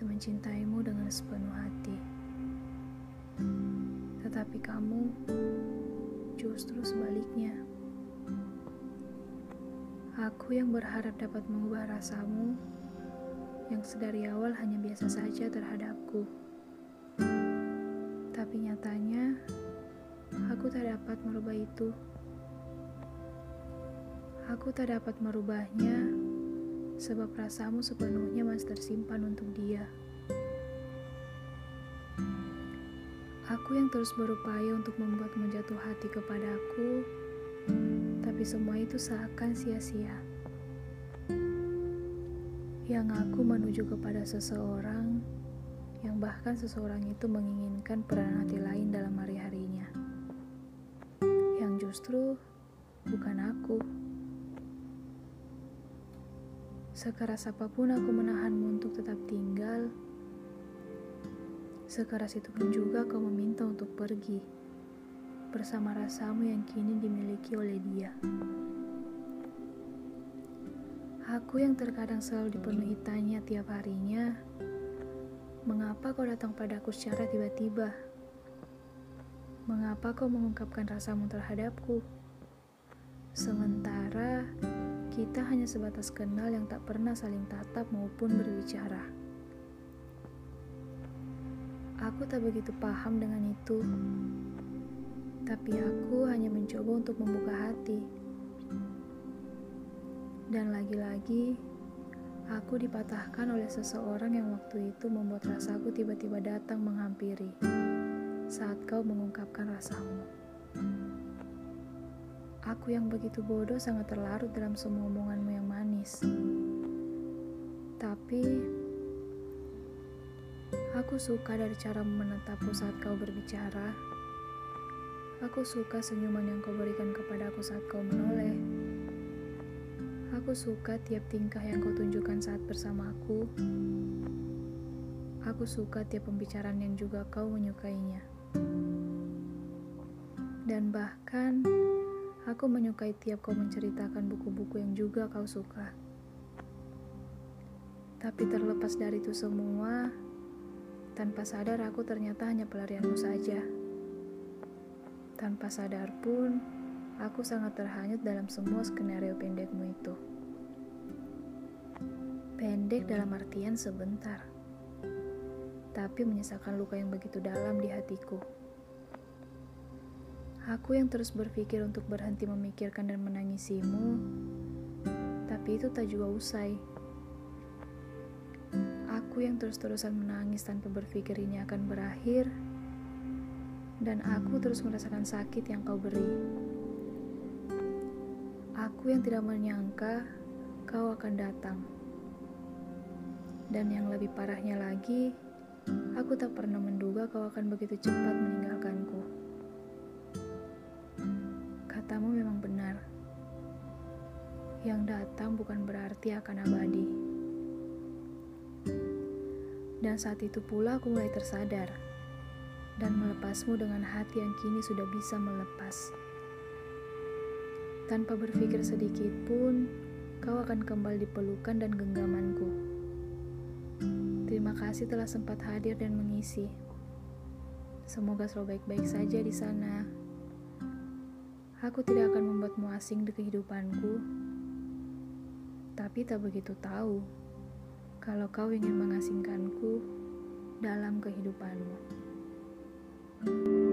begitu mencintaimu dengan sepenuh hati. Tetapi kamu justru sebaliknya. Aku yang berharap dapat mengubah rasamu yang sedari awal hanya biasa saja terhadapku. Tapi nyatanya, aku tak dapat merubah itu. Aku tak dapat merubahnya sebab rasamu sepenuhnya masih tersimpan untuk dia. Aku yang terus berupaya untuk membuatmu jatuh hati kepadaku, tapi semua itu seakan sia-sia. Yang aku menuju kepada seseorang yang bahkan seseorang itu menginginkan peran hati lain dalam hari-harinya. Yang justru bukan aku. Sekeras apa pun aku menahanmu untuk tetap tinggal, sekeras itu pun juga kau meminta untuk pergi bersama rasamu yang kini dimiliki oleh dia. Aku yang terkadang selalu dipenuhi tanya tiap harinya, mengapa kau datang padaku secara tiba-tiba? Mengapa kau mengungkapkan rasamu terhadapku? Sementara kita hanya sebatas kenal yang tak pernah saling tatap maupun berbicara. Aku tak begitu paham dengan itu, tapi aku hanya mencoba untuk membuka hati. Dan lagi-lagi, aku dipatahkan oleh seseorang yang waktu itu membuat rasaku tiba-tiba datang menghampiri saat kau mengungkapkan rasamu. Aku yang begitu bodoh sangat terlarut dalam semua omonganmu yang manis. Tapi, aku suka dari cara menatapku saat kau berbicara. Aku suka senyuman yang kau berikan kepadaku saat kau menoleh. Aku suka tiap tingkah yang kau tunjukkan saat bersamaku. Aku suka tiap pembicaraan yang juga kau menyukainya. Dan bahkan, Aku menyukai tiap kau menceritakan buku-buku yang juga kau suka. Tapi terlepas dari itu semua, tanpa sadar aku ternyata hanya pelarianmu saja. Tanpa sadar pun, aku sangat terhanyut dalam semua skenario pendekmu itu. Pendek dalam artian sebentar, tapi menyisakan luka yang begitu dalam di hatiku. Aku yang terus berpikir untuk berhenti memikirkan dan menangisimu, tapi itu tak juga usai. Aku yang terus-terusan menangis tanpa berpikir ini akan berakhir, dan aku terus merasakan sakit yang kau beri. Aku yang tidak menyangka kau akan datang. Dan yang lebih parahnya lagi, aku tak pernah menduga kau akan begitu cepat meninggalkanku. Datang bukan berarti akan abadi. Dan saat itu pula aku mulai tersadar dan melepasmu dengan hati yang kini sudah bisa melepas. Tanpa berpikir sedikit pun, kau akan kembali dipelukan dan genggamanku. Terima kasih telah sempat hadir dan mengisi. Semoga selalu baik-baik saja di sana. Aku tidak akan membuatmu asing di kehidupanku, tapi tak begitu tahu kalau kau ingin mengasingkanku dalam kehidupanmu. thank you